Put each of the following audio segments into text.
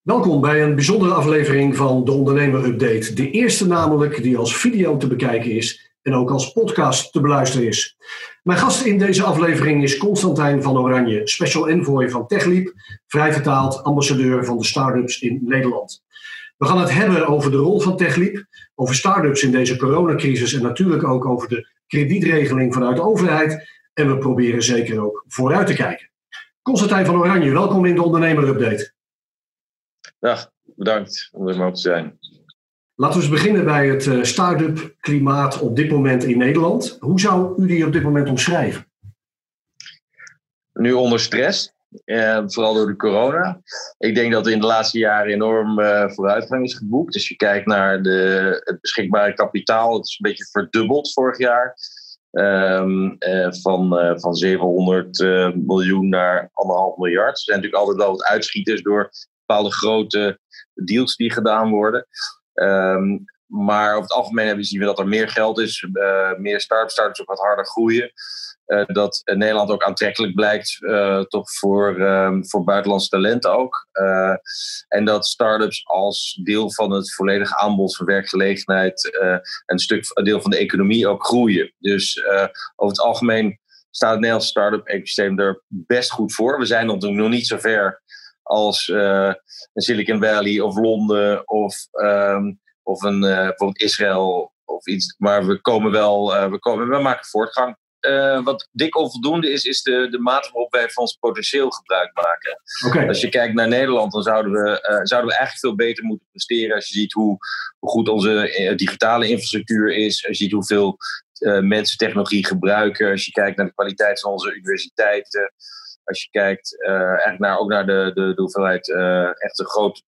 Welkom bij een bijzondere aflevering van de Ondernemer Update. De eerste namelijk die als video te bekijken is en ook als podcast te beluisteren is. Mijn gast in deze aflevering is Constantijn van Oranje, special envoy van TechLeap, vrij vertaald ambassadeur van de start-ups in Nederland. We gaan het hebben over de rol van TechLeap, over start-ups in deze coronacrisis en natuurlijk ook over de kredietregeling vanuit de overheid. En we proberen zeker ook vooruit te kijken. Constantijn van Oranje, welkom in de Ondernemer Update. Dag, bedankt om er mogen te zijn. Laten we eens beginnen bij het uh, start-up klimaat op dit moment in Nederland. Hoe zou u die op dit moment omschrijven? Nu onder stress, eh, vooral door de corona. Ik denk dat er in de laatste jaren enorm uh, vooruitgang is geboekt. Als je kijkt naar de, het beschikbare kapitaal, het is een beetje verdubbeld vorig jaar. Um, uh, van, uh, van 700 uh, miljoen naar anderhalf miljard. Er zijn natuurlijk altijd wel wat uitschieters door bepaalde grote deals die gedaan worden. Um, maar over het algemeen zien we dat er meer geld is, meer start-ups, start ook wat harder groeien. dat Nederland ook aantrekkelijk blijkt, toch voor, um, voor buitenlandse talenten ook. en dat start-ups als deel van het volledige aanbod van werkgelegenheid een stuk een deel van de economie ook groeien. Dus over het algemeen staat het Nederlandse start-up ecosysteem er best goed voor. We zijn nog niet zo ver als uh, Silicon Valley of Londen of, um, of een, uh, bijvoorbeeld Israël of iets. Maar we komen wel, uh, we, komen, we maken voortgang. wat dik onvoldoende is, is de, de mate waarop wij van ons potentieel gebruik maken. Okay. Als je kijkt naar Nederland, dan zouden we, zouden we eigenlijk veel beter moeten presteren. Als je ziet hoe, hoe goed onze digitale infrastructuur is, als je ziet hoeveel mensen technologie gebruiken, als je kijkt naar de kwaliteit van onze universiteiten als je kijkt eigenlijk naar, ook naar de, de, de hoeveelheid uh, echte grote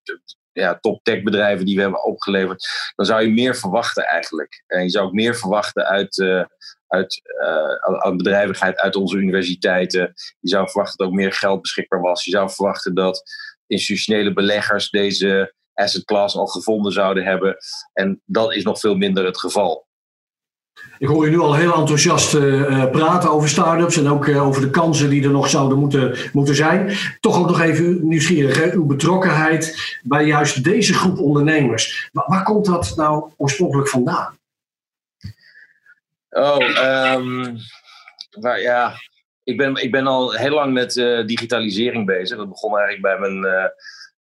ja, top tech bedrijven die we hebben opgeleverd, dan zou je meer verwachten eigenlijk. En je zou ook meer verwachten uit, uh, uit, bedrijvigheid uit onze universiteiten. Je zou verwachten dat ook meer geld beschikbaar was. Je zou verwachten dat institutionele beleggers deze asset class al gevonden zouden hebben. En dat is nog veel minder het geval. Ik hoor je nu al heel enthousiast uh, praten over start-ups en ook uh, over de kansen die er nog zouden moeten, moeten zijn. Toch ook nog even nieuwsgierig, hè? uw betrokkenheid bij juist deze groep ondernemers. Waar, komt dat nou oorspronkelijk vandaan? Oh, um, ja, ik ben, ik ben al heel lang met digitalisering bezig. Dat begon eigenlijk bij mijn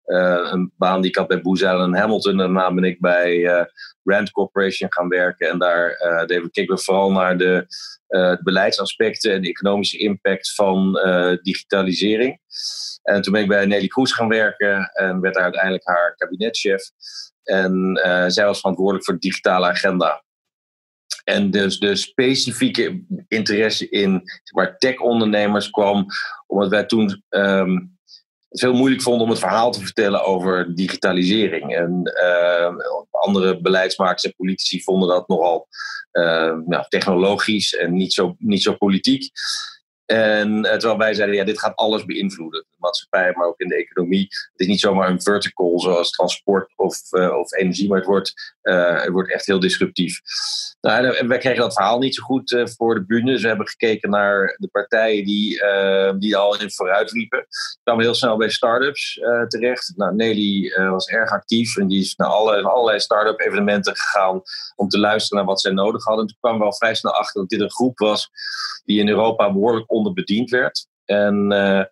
een baan die ik had bij Booz en Hamilton. Daarna ben ik bij uh, Rand Corporation gaan werken. En daar uh, keken we vooral naar de, beleidsaspecten en de economische impact van digitalisering. En toen ben ik bij Nelly Kroes gaan werken en werd daar uiteindelijk haar kabinetchef. En zij was verantwoordelijk voor de digitale agenda. En dus de specifieke interesse in waar tech-ondernemers kwam, omdat wij toen um, het heel moeilijk vonden om het verhaal te vertellen over digitalisering. En uh, andere beleidsmakers en politici vonden dat nogal uh, nou, technologisch en niet zo, niet zo politiek. En uh, terwijl wij zeiden, ja, dit gaat alles beïnvloeden. De maatschappij, maar ook in de economie. Het is niet zomaar een vertical zoals transport of, uh, of energie, maar het wordt, uh, het wordt echt heel disruptief. Nou, wij kregen dat verhaal niet zo goed voor de bühne. Dus we hebben gekeken naar de partijen die, die al in vooruit liepen. Kwamen heel snel bij start-ups terecht. Nou, Nelly was erg actief en die is naar alle, allerlei start-up evenementen gegaan om te luisteren naar wat zij nodig hadden. En toen kwamen we al vrij snel achter dat dit een groep was die in Europa behoorlijk onderbediend werd. En uh,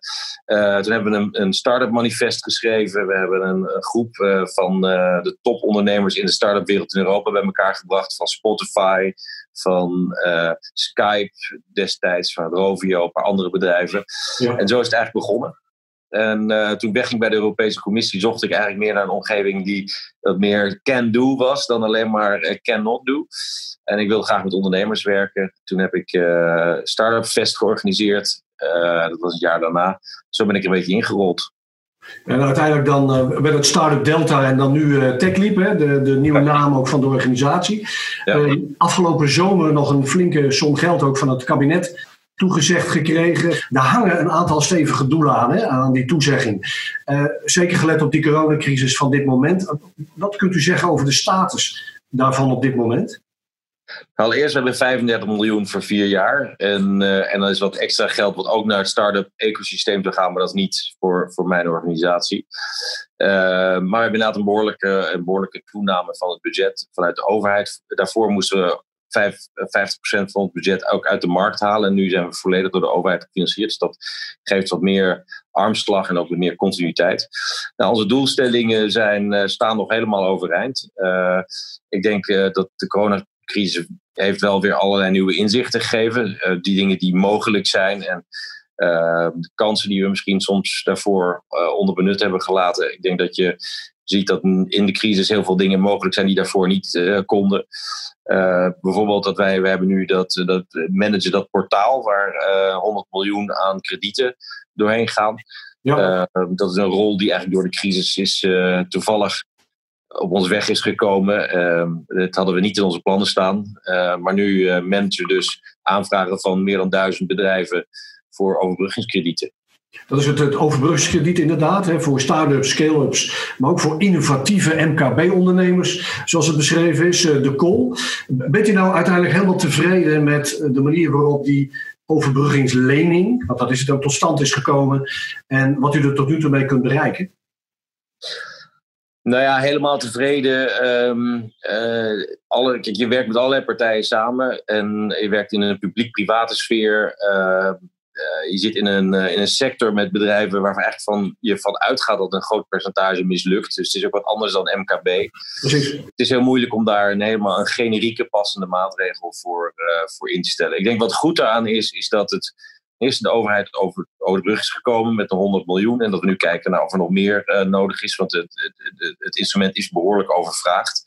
uh, toen hebben we een, een start-up manifest geschreven. We hebben een, een groep uh, van de topondernemers in de start-up wereld in Europa bij elkaar gebracht. Van Spotify, van Skype destijds, van Rovio, een paar andere bedrijven. Ja. En zo is het eigenlijk begonnen. En uh, toen ik wegging bij de Europese Commissie, zocht ik eigenlijk meer naar een omgeving die wat meer can-do was dan alleen maar uh, can-not-do. En ik wilde graag met ondernemers werken. Toen heb ik uh, Startup Fest georganiseerd. dat was het jaar daarna. Zo ben ik een beetje ingerold. En uiteindelijk dan uh, werd het Startup Delta en dan nu uh, TechLeap, hè, de, de nieuwe naam ook van de organisatie. Ja. Uh, afgelopen zomer nog een flinke som geld ook van het kabinet toegezegd gekregen. Daar hangen een aantal stevige doelen aan, hè, aan die toezegging. Uh, zeker gelet op die coronacrisis van dit moment. Wat kunt u zeggen over de status daarvan op dit moment? Allereerst, we hebben 35 miljoen voor vier jaar. En, uh, en dan is wat extra geld wat ook naar het start-up ecosysteem te gaan, maar dat is niet voor, voor mijn organisatie. Uh, maar we hebben inderdaad een behoorlijke, een behoorlijke toename van het budget vanuit de overheid. Daarvoor moesten we 5, 50% van het budget ook uit de markt halen. En nu zijn we volledig door de overheid gefinancierd. Dus dat geeft wat meer armslag en ook wat meer continuïteit. Nou, onze doelstellingen zijn, staan nog helemaal overeind. Uh, ik denk dat de corona crisis heeft wel weer allerlei nieuwe inzichten gegeven. Uh, die dingen die mogelijk zijn en de kansen die we misschien soms daarvoor onderbenut hebben gelaten. Ik denk dat je ziet dat in de crisis heel veel dingen mogelijk zijn die daarvoor niet konden. bijvoorbeeld dat wij, we hebben nu dat, dat managen dat portaal waar 100 miljoen aan kredieten doorheen gaan. Ja. dat is een rol die eigenlijk door de crisis is toevallig op ons weg is gekomen. Uh, dat hadden we niet in onze plannen staan. Uh, maar nu uh, managen we dus aanvragen van meer dan duizend bedrijven voor overbruggingskredieten. Dat is het, overbruggingskrediet inderdaad, hè, voor start-ups, scale-ups, maar ook voor innovatieve MKB-ondernemers, zoals het beschreven is, eh, de call. Bent u nou uiteindelijk helemaal tevreden met de manier waarop die overbruggingslening, want dat is het ook tot stand is gekomen, en wat u er tot nu toe mee kunt bereiken? Nou ja, helemaal tevreden. Um, uh, alle, kijk, je werkt met allerlei partijen samen en je werkt in een publiek-private sfeer. Uh, je zit in een, in een sector met bedrijven waarvan echt van, je van uitgaat dat een groot percentage mislukt. Dus het is ook wat anders dan MKB. Precies. Het is heel moeilijk om daar een helemaal een generieke passende maatregel voor, voor in te stellen. Ik denk wat goed daaraan is, is dat het is de overheid over, over de brug is gekomen met de 100 miljoen. En dat we nu kijken naar of er nog meer uh, nodig is, want het, het, het, instrument is behoorlijk overvraagd.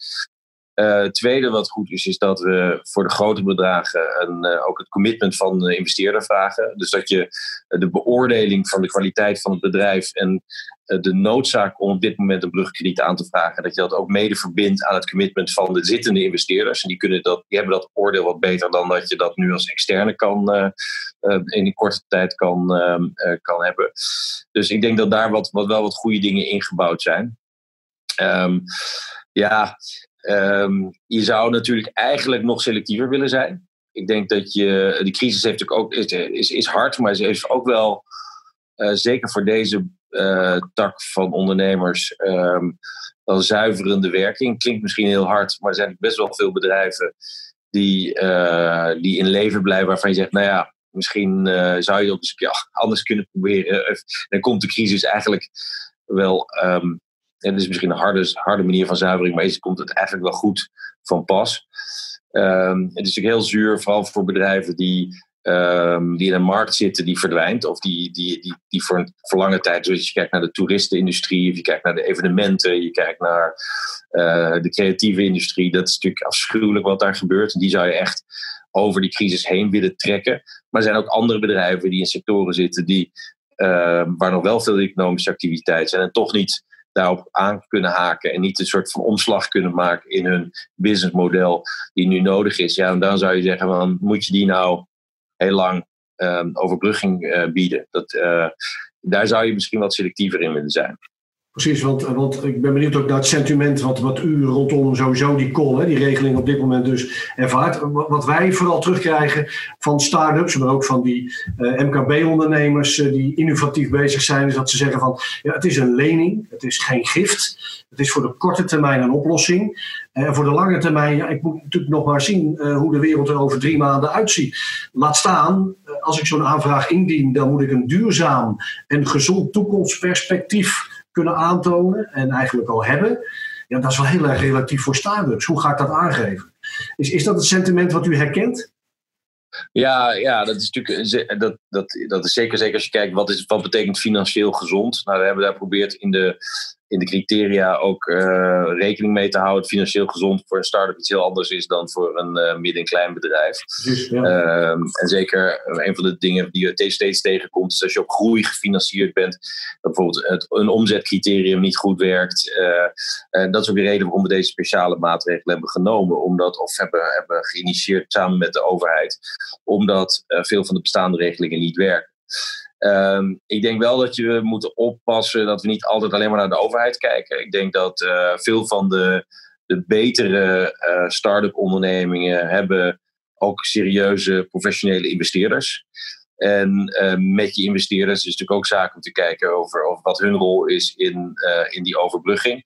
Uh, tweede wat goed is, is dat we voor de grote bedragen een, uh, ook het commitment van de investeerder vragen. Dus dat je de beoordeling van de kwaliteit van het bedrijf en de noodzaak om op dit moment een brugkrediet aan te vragen, dat je dat ook mede verbindt aan het commitment van de zittende investeerders. En die, kunnen dat, die hebben dat oordeel wat beter dan dat je dat nu als externe kan, in een korte tijd kan, kan hebben. Dus ik denk dat daar wat, wat wel wat goede dingen ingebouwd zijn. Um, ja, um, je zou natuurlijk eigenlijk nog selectiever willen zijn. Ik denk dat je, de crisis heeft ook, is, is, is hard, maar ze heeft ook wel, uh, zeker voor deze uh, tak van ondernemers um, wel zuiverende werking. Klinkt misschien heel hard, maar er zijn best wel veel bedrijven die, uh, die in leven blijven waarvan je zegt, nou ja, misschien zou je ook eens een keer anders kunnen proberen. Dan komt de crisis eigenlijk wel, um, het is misschien een harde, harde manier van zuivering, maar komt het eigenlijk wel goed van pas. Um, het is natuurlijk heel zuur, vooral voor bedrijven die um, die in een markt zitten die verdwijnt. Of die, die, die, die voor een voor lange tijd, zoals je kijkt naar de toeristenindustrie, of je kijkt naar de evenementen, je kijkt naar uh, de creatieve industrie. Dat is natuurlijk afschuwelijk wat daar gebeurt. En die zou je echt over die crisis heen willen trekken. Maar er zijn ook andere bedrijven die in sectoren zitten die, uh, waar nog wel veel economische activiteit zijn en toch niet daarop aan kunnen haken en niet een soort van omslag kunnen maken in hun businessmodel die nu nodig is. Ja, en dan zou je zeggen, van, moet je die nou heel lang um, overbrugging uh, bieden. Dat, uh, daar zou je misschien wat selectiever in willen zijn. Precies, want, want ik ben benieuwd ook naar het sentiment wat, wat u rondom sowieso die call, hè, die regeling op dit moment dus ervaart. Wat wij vooral terugkrijgen van start-ups, maar ook van die uh, MKB-ondernemers uh, die innovatief bezig zijn, is dat ze zeggen van ja, het is een lening, het is geen gift. Het is voor de korte termijn een oplossing. En uh, voor de lange termijn, ja, ik moet natuurlijk nog maar zien hoe de wereld er over drie maanden uitziet. Laat staan, als ik zo'n aanvraag indien, dan moet ik een duurzaam en gezond toekomstperspectief kunnen aantonen en eigenlijk al hebben. Ja, dat is wel heel erg relatief voor start-ups. Hoe ga ik dat aangeven? Is, is dat het sentiment wat u herkent? Ja, ja dat, is natuurlijk, dat, dat, dat is zeker, zeker als je kijkt wat, is, wat betekent financieel gezond. Nou, we hebben daar geprobeerd in de in de criteria ook uh, rekening mee te houden. Financieel gezond voor een start-up iets heel anders is dan voor een uh, midden- en klein bedrijf. ja. uh, en zeker een van de dingen die je steeds tegenkomt, is als je op groei gefinancierd bent, dat bijvoorbeeld het, een omzetcriterium niet goed werkt. en dat is ook de reden waarom we deze speciale maatregelen hebben genomen, omdat, of hebben, hebben geïnitieerd samen met de overheid, omdat veel van de bestaande regelingen niet werken. Um, ik denk wel dat je moet oppassen dat we niet altijd alleen maar naar de overheid kijken. Ik denk dat uh, veel van de de betere uh, start-up ondernemingen hebben ook serieuze professionele investeerders. En uh, met je investeerders is het natuurlijk ook zaak om te kijken over, wat hun rol is in, in die overbrugging.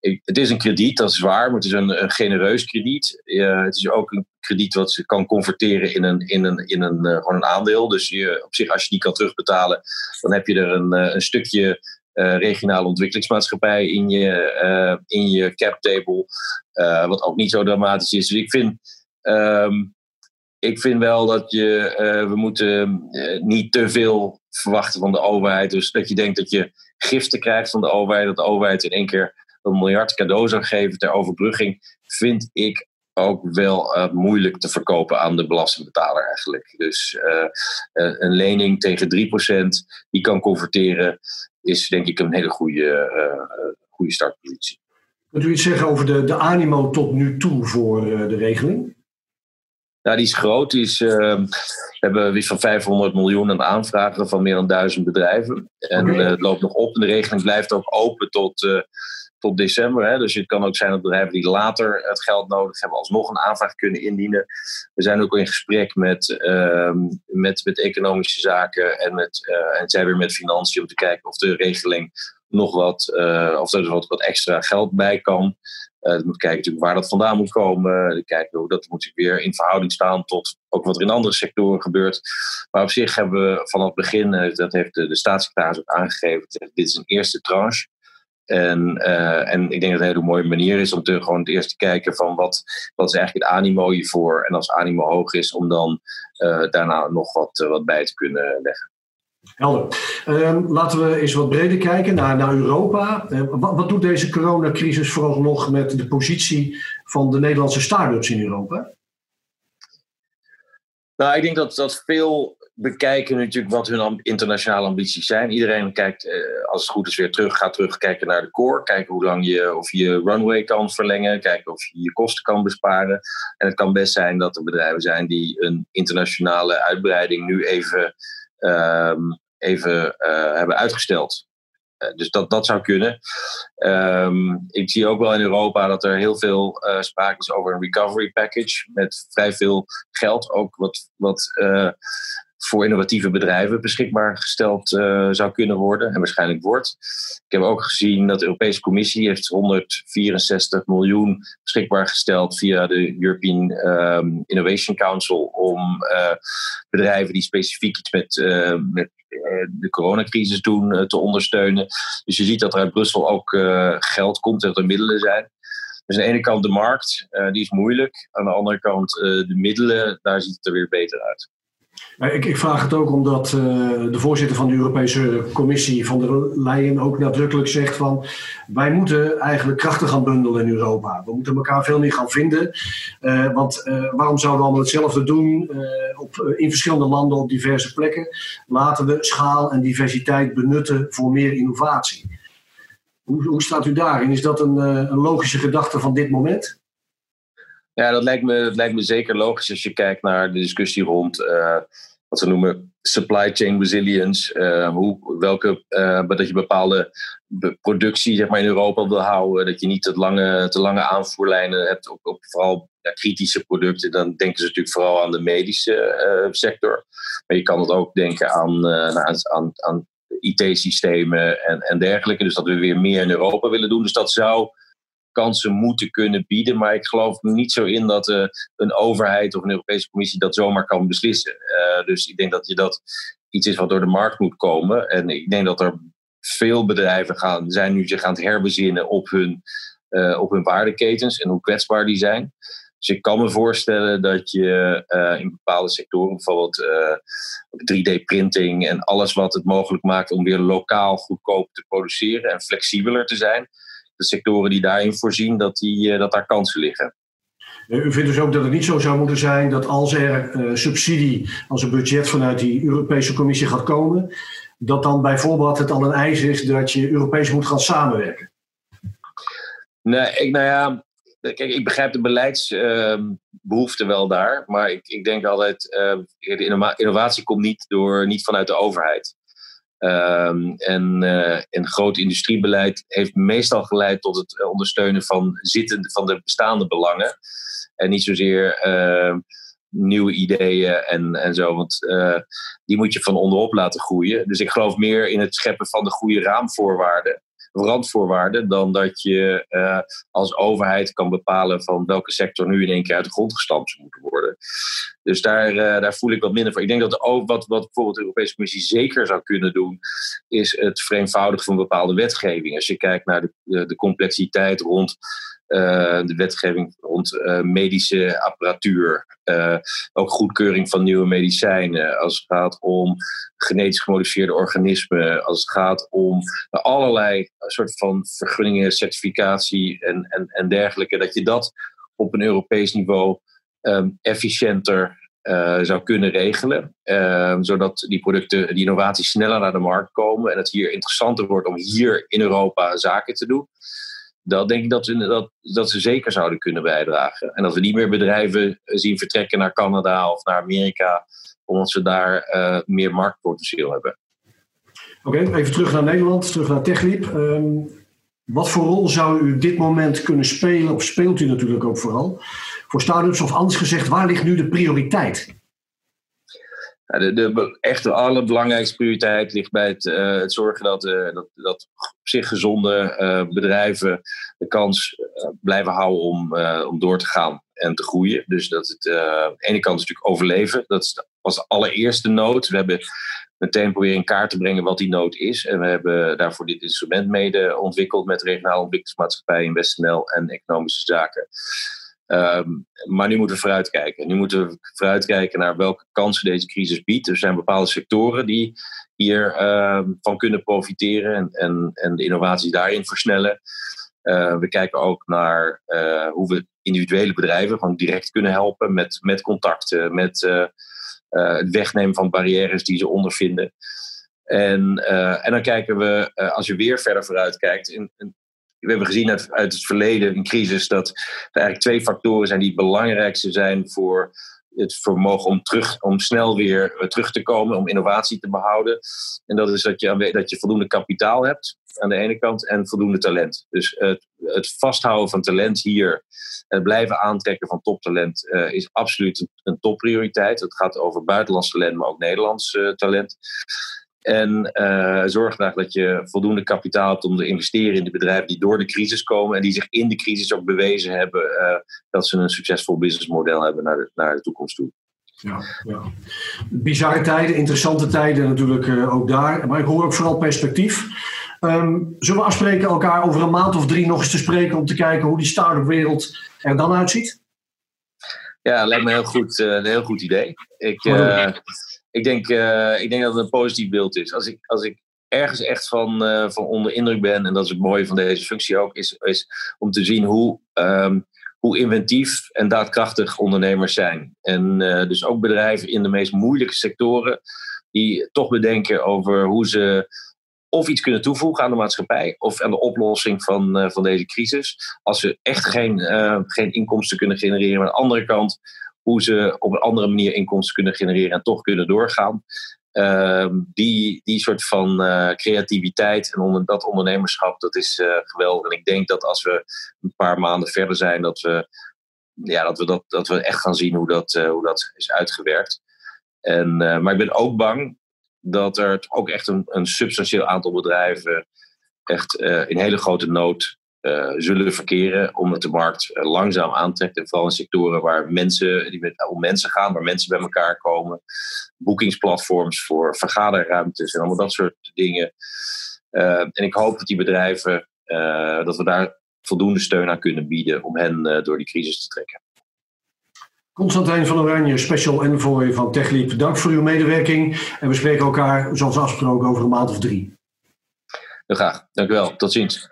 Het is een krediet, dat is waar, maar het is een, genereus krediet. Het is ook een krediet wat ze kan converteren in een, in een, in een, gewoon een aandeel. Dus je, op zich, als je die kan terugbetalen, dan heb je er een, een stukje regionale ontwikkelingsmaatschappij in je, in je cap table. wat ook niet zo dramatisch is. Dus ik vind. Um, ik vind wel dat je, we moeten niet te veel verwachten van de overheid. Dus dat je denkt dat je giften krijgt van de overheid. Dat de overheid in één keer een miljard cadeau zou geven ter overbrugging. Vind ik ook wel uh, moeilijk te verkopen aan de belastingbetaler eigenlijk. Dus een lening tegen 3% die kan converteren is denk ik een hele goede, goede startpositie. Kunt u iets zeggen over de, de animo tot nu toe voor de regeling? Nou, die is groot. Die is, uh, we hebben iets van 500 miljoen aan aanvragen van meer dan duizend bedrijven. En uh, het loopt nog op. En de regeling blijft ook open tot, uh, tot december. Hè. Dus het kan ook zijn dat bedrijven die later het geld nodig hebben, alsnog een aanvraag kunnen indienen. We zijn ook in gesprek met, ehm, met, met economische zaken en, met, eh, en zij weer met financiën om te kijken of de regeling nog wat, of er wat, wat extra geld bij kan. Uh, moet kijken natuurlijk waar dat vandaan moet komen. Kijken hoe dat moet weer in verhouding staan tot ook wat er in andere sectoren gebeurt. Maar op zich hebben we vanaf het begin, uh, dat heeft de, de staatssecretaris ook aangegeven, dit is een eerste tranche. En, uh, en ik denk dat het een hele mooie manier is om te gewoon het eerst te kijken van wat, wat is eigenlijk het animo hiervoor. En als animo hoog is, om dan daarna nog wat, wat bij te kunnen leggen. Helder. Uh, laten we eens wat breder kijken naar, naar Europa. Wat, wat, doet deze coronacrisis vooralsnog met de positie van de Nederlandse start-ups in Europa? Nou, ik denk dat, dat veel bekijken natuurlijk wat hun internationale ambities zijn. Iedereen kijkt, uh, als het goed is, weer terug, gaat terugkijken naar de core. Kijken hoe lang je, of je runway kan verlengen. Kijken of je je kosten kan besparen. En het kan best zijn dat er bedrijven zijn die een internationale uitbreiding nu even um, even uh, hebben uitgesteld. Uh, dus dat, dat zou kunnen. Um, ik zie ook wel in Europa dat er heel veel sprake is over een recovery package. Met vrij veel geld. Ook wat, wat voor innovatieve bedrijven beschikbaar gesteld uh, zou kunnen worden en waarschijnlijk wordt. Ik heb ook gezien dat de Europese Commissie heeft 164 miljoen beschikbaar gesteld via de European um, Innovation Council om uh, bedrijven die specifiek iets met, uh, met de coronacrisis doen te ondersteunen. Dus je ziet dat er uit Brussel ook geld komt, dat er middelen zijn. Dus aan de ene kant de markt, die is moeilijk. Aan de andere kant de middelen, daar ziet het er weer beter uit. Ik, ik, vraag het ook omdat uh, de voorzitter van de Europese Commissie van der Leyen ook nadrukkelijk zegt van wij moeten eigenlijk krachten gaan bundelen in Europa. We moeten elkaar veel meer gaan vinden. Uh, want uh, waarom zouden we allemaal hetzelfde doen op, in verschillende landen op diverse plekken? Laten we schaal en diversiteit benutten voor meer innovatie. Hoe, hoe staat u daarin? Is dat een, een logische gedachte van dit moment? Ja, dat lijkt, me, dat lijkt me zeker logisch als je kijkt naar de discussie rond uh, wat ze noemen supply chain resilience. Uh, hoe, welke, uh, dat je bepaalde productie zeg maar, in Europa wil houden. Dat je niet te lange, te lange aanvoerlijnen hebt op, op vooral kritische producten. Dan denken ze natuurlijk vooral aan de medische sector. Maar je kan het ook denken aan, aan, aan IT-systemen en, en dergelijke. Dus dat we weer meer in Europa willen doen. Dus dat zou kansen moeten kunnen bieden. Maar ik geloof niet zo in dat uh, een overheid of een Europese Commissie dat zomaar kan beslissen. Uh, dus ik denk dat je dat iets is wat door de markt moet komen. En ik denk dat er veel bedrijven gaan, zijn nu zich aan het herbezinnen op hun, uh, op hun waardeketens en hoe kwetsbaar die zijn. Dus ik kan me voorstellen dat je in bepaalde sectoren, bijvoorbeeld uh, 3D-printing en alles wat het mogelijk maakt om weer lokaal goedkoop te produceren en flexibeler te zijn, de sectoren die daarin voorzien, dat, die, eh, dat daar kansen liggen. U vindt dus ook dat het niet zo zou moeten zijn dat als er uh, subsidie, als een budget vanuit die Europese Commissie gaat komen, dat dan bijvoorbeeld het al een eis is dat je Europees moet gaan samenwerken? Nee, ik, nou ja, kijk, ik begrijp de beleidsbehoefte uh, wel daar, maar ik, ik denk altijd, uh, de innovatie komt niet, door, niet vanuit de overheid. En, uh, en groot industriebeleid heeft meestal geleid tot het ondersteunen van, zittende, van de bestaande belangen. En niet zozeer uh, nieuwe ideeën en, en zo. Want uh, die moet je van onderop laten groeien. Dus ik geloof meer in het scheppen van de goede raamvoorwaarden randvoorwaarden dan dat je uh, als overheid kan bepalen van welke sector nu in één keer uit de grond gestampt zou moeten worden. Dus daar, uh, daar voel ik wat minder voor. Ik denk dat ook wat, wat bijvoorbeeld de Europese Commissie zeker zou kunnen doen, is het vereenvoudigen van bepaalde wetgeving. Als je kijkt naar de, de, de complexiteit rond de wetgeving rond uh, medische apparatuur. Uh, ook goedkeuring van nieuwe medicijnen. Als het gaat om genetisch gemodificeerde organismen. Als het gaat om allerlei soort van vergunningen, certificatie en, en, en dergelijke. Dat je dat op een Europees niveau um, efficiënter zou kunnen regelen. Uh, zodat die producten, die innovaties sneller naar de markt komen. En het hier interessanter wordt om hier in Europa zaken te doen dat denk ik dat, we, dat, dat ze zeker zouden kunnen bijdragen. En dat we niet meer bedrijven zien vertrekken naar Canada of naar Amerika, omdat ze daar uh, meer marktpotentieel hebben. Oké, even terug naar Nederland, terug naar TechLeap. Um, wat voor rol zou u dit moment kunnen spelen, of speelt u natuurlijk ook vooral, voor start-ups? Of anders gezegd, waar ligt nu de prioriteit? De, de echte allerbelangrijkste prioriteit ligt bij het, het zorgen dat, uh, dat, dat op zich gezonde uh, bedrijven de kans blijven houden om, om door te gaan en te groeien. Dus dat het aan de ene kant is natuurlijk overleven. Dat was de allereerste nood. We hebben meteen proberen in kaart te brengen wat die nood is. En we hebben daarvoor dit instrument mede ontwikkeld met regionale ontwikkelingsmaatschappij in WestNL en economische zaken. Um, maar nu moeten we vooruitkijken. Nu moeten we vooruitkijken naar welke kansen deze crisis biedt. Er zijn bepaalde sectoren die hiervan ehm, van kunnen profiteren en, en, en de innovatie daarin versnellen. Uh, we kijken ook naar uh, hoe we individuele bedrijven gewoon direct kunnen helpen met, met contacten, met uh, het wegnemen van barrières die ze ondervinden. En, en dan kijken we, als je weer verder vooruit kijkt, in, in we hebben gezien uit, het verleden, in crisis, dat er eigenlijk twee factoren zijn die het belangrijkste zijn voor het vermogen om, terug, om snel weer eh, terug te komen, om innovatie te behouden. En dat is dat je, dat je voldoende kapitaal hebt aan de ene kant en voldoende talent. Dus het, het vasthouden van talent hier, het blijven aantrekken van toptalent, uh, is absoluut een, topprioriteit. Het gaat over buitenlands talent, maar ook Nederlands uh, talent. En uh, zorg ervoor dat je voldoende kapitaal hebt om te investeren in de bedrijven die door de crisis komen en die zich in de crisis ook bewezen hebben uh, dat ze een succesvol businessmodel hebben naar de, naar de toekomst toe. Ja, ja. Bizarre tijden, interessante tijden natuurlijk uh, ook daar. Maar ik hoor ook vooral perspectief. Um, zullen we afspreken elkaar over een maand of drie nog eens te spreken om te kijken hoe die start-up wereld er dan uitziet? Ja, lijkt me heel goed, een heel goed idee. Ik, ik denk, uh, ik denk dat het een positief beeld is. Als ik, als ik ergens echt van, uh, van onder indruk ben, en dat is het mooie van deze functie ook, is, is om te zien hoe, um, hoe inventief en daadkrachtig ondernemers zijn. En uh, dus ook bedrijven in de meest moeilijke sectoren, die toch bedenken over hoe ze of iets kunnen toevoegen aan de maatschappij of aan de oplossing van, van deze crisis. Als ze echt geen, geen inkomsten kunnen genereren. Maar aan de andere kant hoe ze op een andere manier inkomsten kunnen genereren en toch kunnen doorgaan. Uh, die, die soort van uh, creativiteit en onder, dat ondernemerschap, dat is uh, geweldig. En ik denk dat als we een paar maanden verder zijn, dat we, ja, dat, we, dat, dat we echt gaan zien hoe dat, uh, hoe dat is uitgewerkt. En, maar ik ben ook bang dat er ook echt een, een substantieel aantal bedrijven echt in hele grote nood uh, zullen verkeren, omdat de markt uh, langzaam aantrekt. En vooral in sectoren waar mensen, die met, om mensen gaan, waar mensen bij elkaar komen. Boekingsplatforms voor vergaderruimtes en allemaal dat soort dingen. Uh, en ik hoop dat die bedrijven, dat we daar voldoende steun aan kunnen bieden om hen door die crisis te trekken. Constantijn van Oranje, special envoy van TechLeap. Dank voor uw medewerking. En we spreken elkaar, zoals afgesproken, over een maand of drie. Heel graag. Dank u wel. Tot ziens.